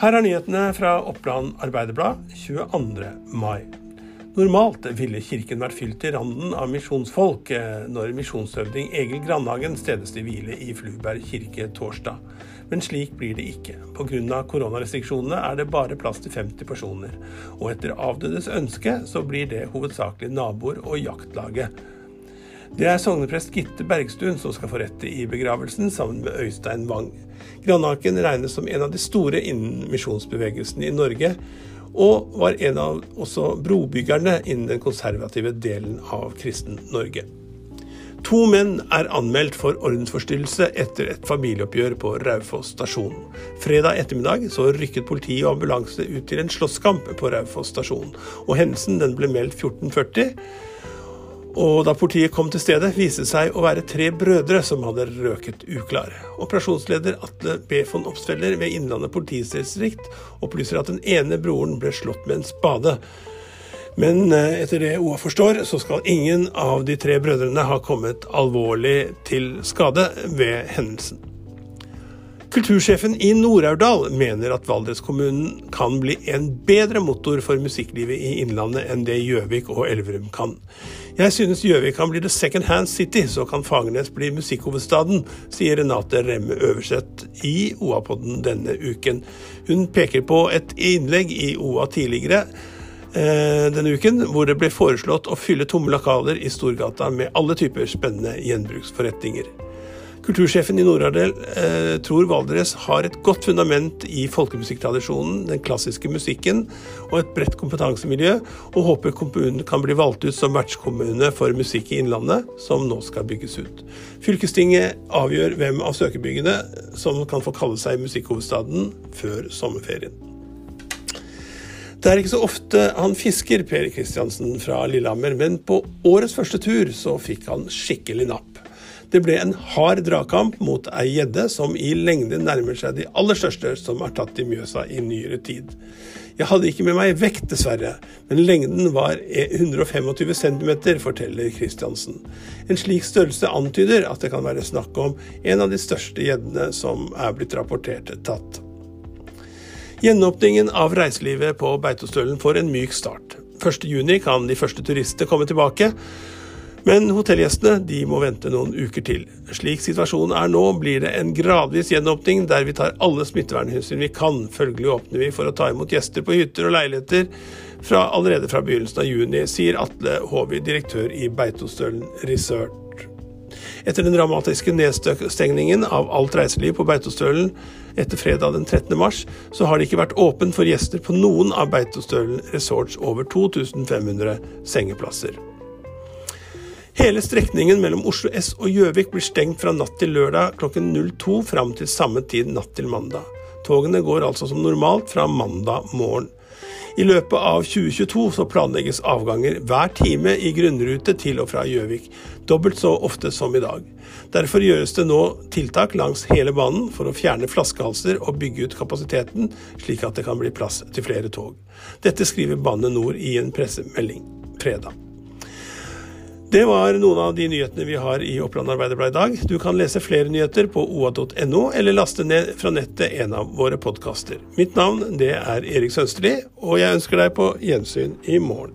Her er nyhetene fra Oppland Arbeiderblad 22. mai. Normalt ville kirken vært fylt til randen av misjonsfolk eh, når misjonshøvding Egil Grandhagen stedes til hvile i Fluberg kirke torsdag. Men slik blir det ikke. Pga. koronarestriksjonene er det bare plass til 50 personer. Og etter avdødes ønske så blir det hovedsakelig naboer og jaktlaget. Det er sogneprest Gitte Bergstuen som skal få rette i begravelsen, sammen med Øystein Wang. Grandhagen regnes som en av de store innen misjonsbevegelsen i Norge, og var en av også brobyggerne innen den konservative delen av kristen Norge. To menn er anmeldt for ordensforstyrrelse etter et familieoppgjør på Raufoss stasjon. Fredag ettermiddag så rykket politi og ambulanse ut til en slåsskamp på Raufoss stasjon. og Hendelsen den ble meldt 1440. Og da politiet kom til stedet, viste det seg å være tre brødre som hadde røket uklar. Operasjonsleder Atle B. von Opsfeller ved Innlandet politidistrikt opplyser at den ene broren ble slått med en spade. Men eh, etter det OA forstår, så skal ingen av de tre brødrene ha kommet alvorlig til skade ved hendelsen. Kultursjefen i Nord-Aurdal mener at Valdres-kommunen kan bli en bedre motor for musikklivet i Innlandet enn det Gjøvik og Elverum kan. Jeg synes Gjøvik kan bli the second hand city, så kan Fagernes bli musikkhovedstaden, sier Renate Remme Øverseth i OA-podden denne uken. Hun peker på et innlegg i OA tidligere Eh, denne uken, hvor det ble foreslått å fylle tomme lokaler i Storgata med alle typer spennende gjenbruksforretninger. Kultursjefen i Nord-Ardel eh, tror Valdres har et godt fundament i folkemusikktradisjonen, den klassiske musikken og et bredt kompetansemiljø, og håper kommunen kan bli valgt ut som vertskommune for musikk i Innlandet, som nå skal bygges ut. Fylkestinget avgjør hvem av søkebyggene som kan få kalle seg musikkhovedstaden før sommerferien. Det er ikke så ofte han fisker, Per Kristiansen fra Lillehammer, men på årets første tur så fikk han skikkelig napp. Det ble en hard dragkamp mot ei gjedde som i lengde nærmer seg de aller største som er tatt i Mjøsa i nyere tid. Jeg hadde ikke med meg vekt, dessverre, men lengden var 125 cm, forteller Kristiansen. En slik størrelse antyder at det kan være snakk om en av de største gjeddene som er blitt rapportert tatt. Gjenåpningen av reiselivet på Beitostølen får en myk start. 1.6 kan de første turistene komme tilbake, men hotellgjestene de må vente noen uker til. Slik situasjonen er nå, blir det en gradvis gjenåpning der vi tar alle smittevernhensyn vi kan. Følgelig åpner vi for å ta imot gjester på hytter og leiligheter fra, allerede fra begynnelsen av juni, sier Atle Håvi, direktør i Beitostølen Resort. Etter den dramatiske nedstengningen av alt reiseliv på Beitostølen etter fredag den 13. mars, så har det ikke vært åpent for gjester på noen av Beitostølen resorts over 2500 sengeplasser. Hele strekningen mellom Oslo S og Gjøvik blir stengt fra natt til lørdag klokken 02 fram til samme tid natt til mandag. Togene går altså som normalt fra mandag morgen. I løpet av 2022 så planlegges avganger hver time i grunnrute til og fra Gjøvik, dobbelt så ofte som i dag. Derfor gjøres det nå tiltak langs hele banen for å fjerne flaskehalser og bygge ut kapasiteten, slik at det kan bli plass til flere tog. Dette skriver Bane Nor i en pressemelding fredag. Det var noen av de nyhetene vi har i Oppland Arbeiderblad i dag. Du kan lese flere nyheter på oa.no, eller laste ned fra nettet en av våre podkaster. Mitt navn det er Erik Sønsterli, og jeg ønsker deg på gjensyn i morgen.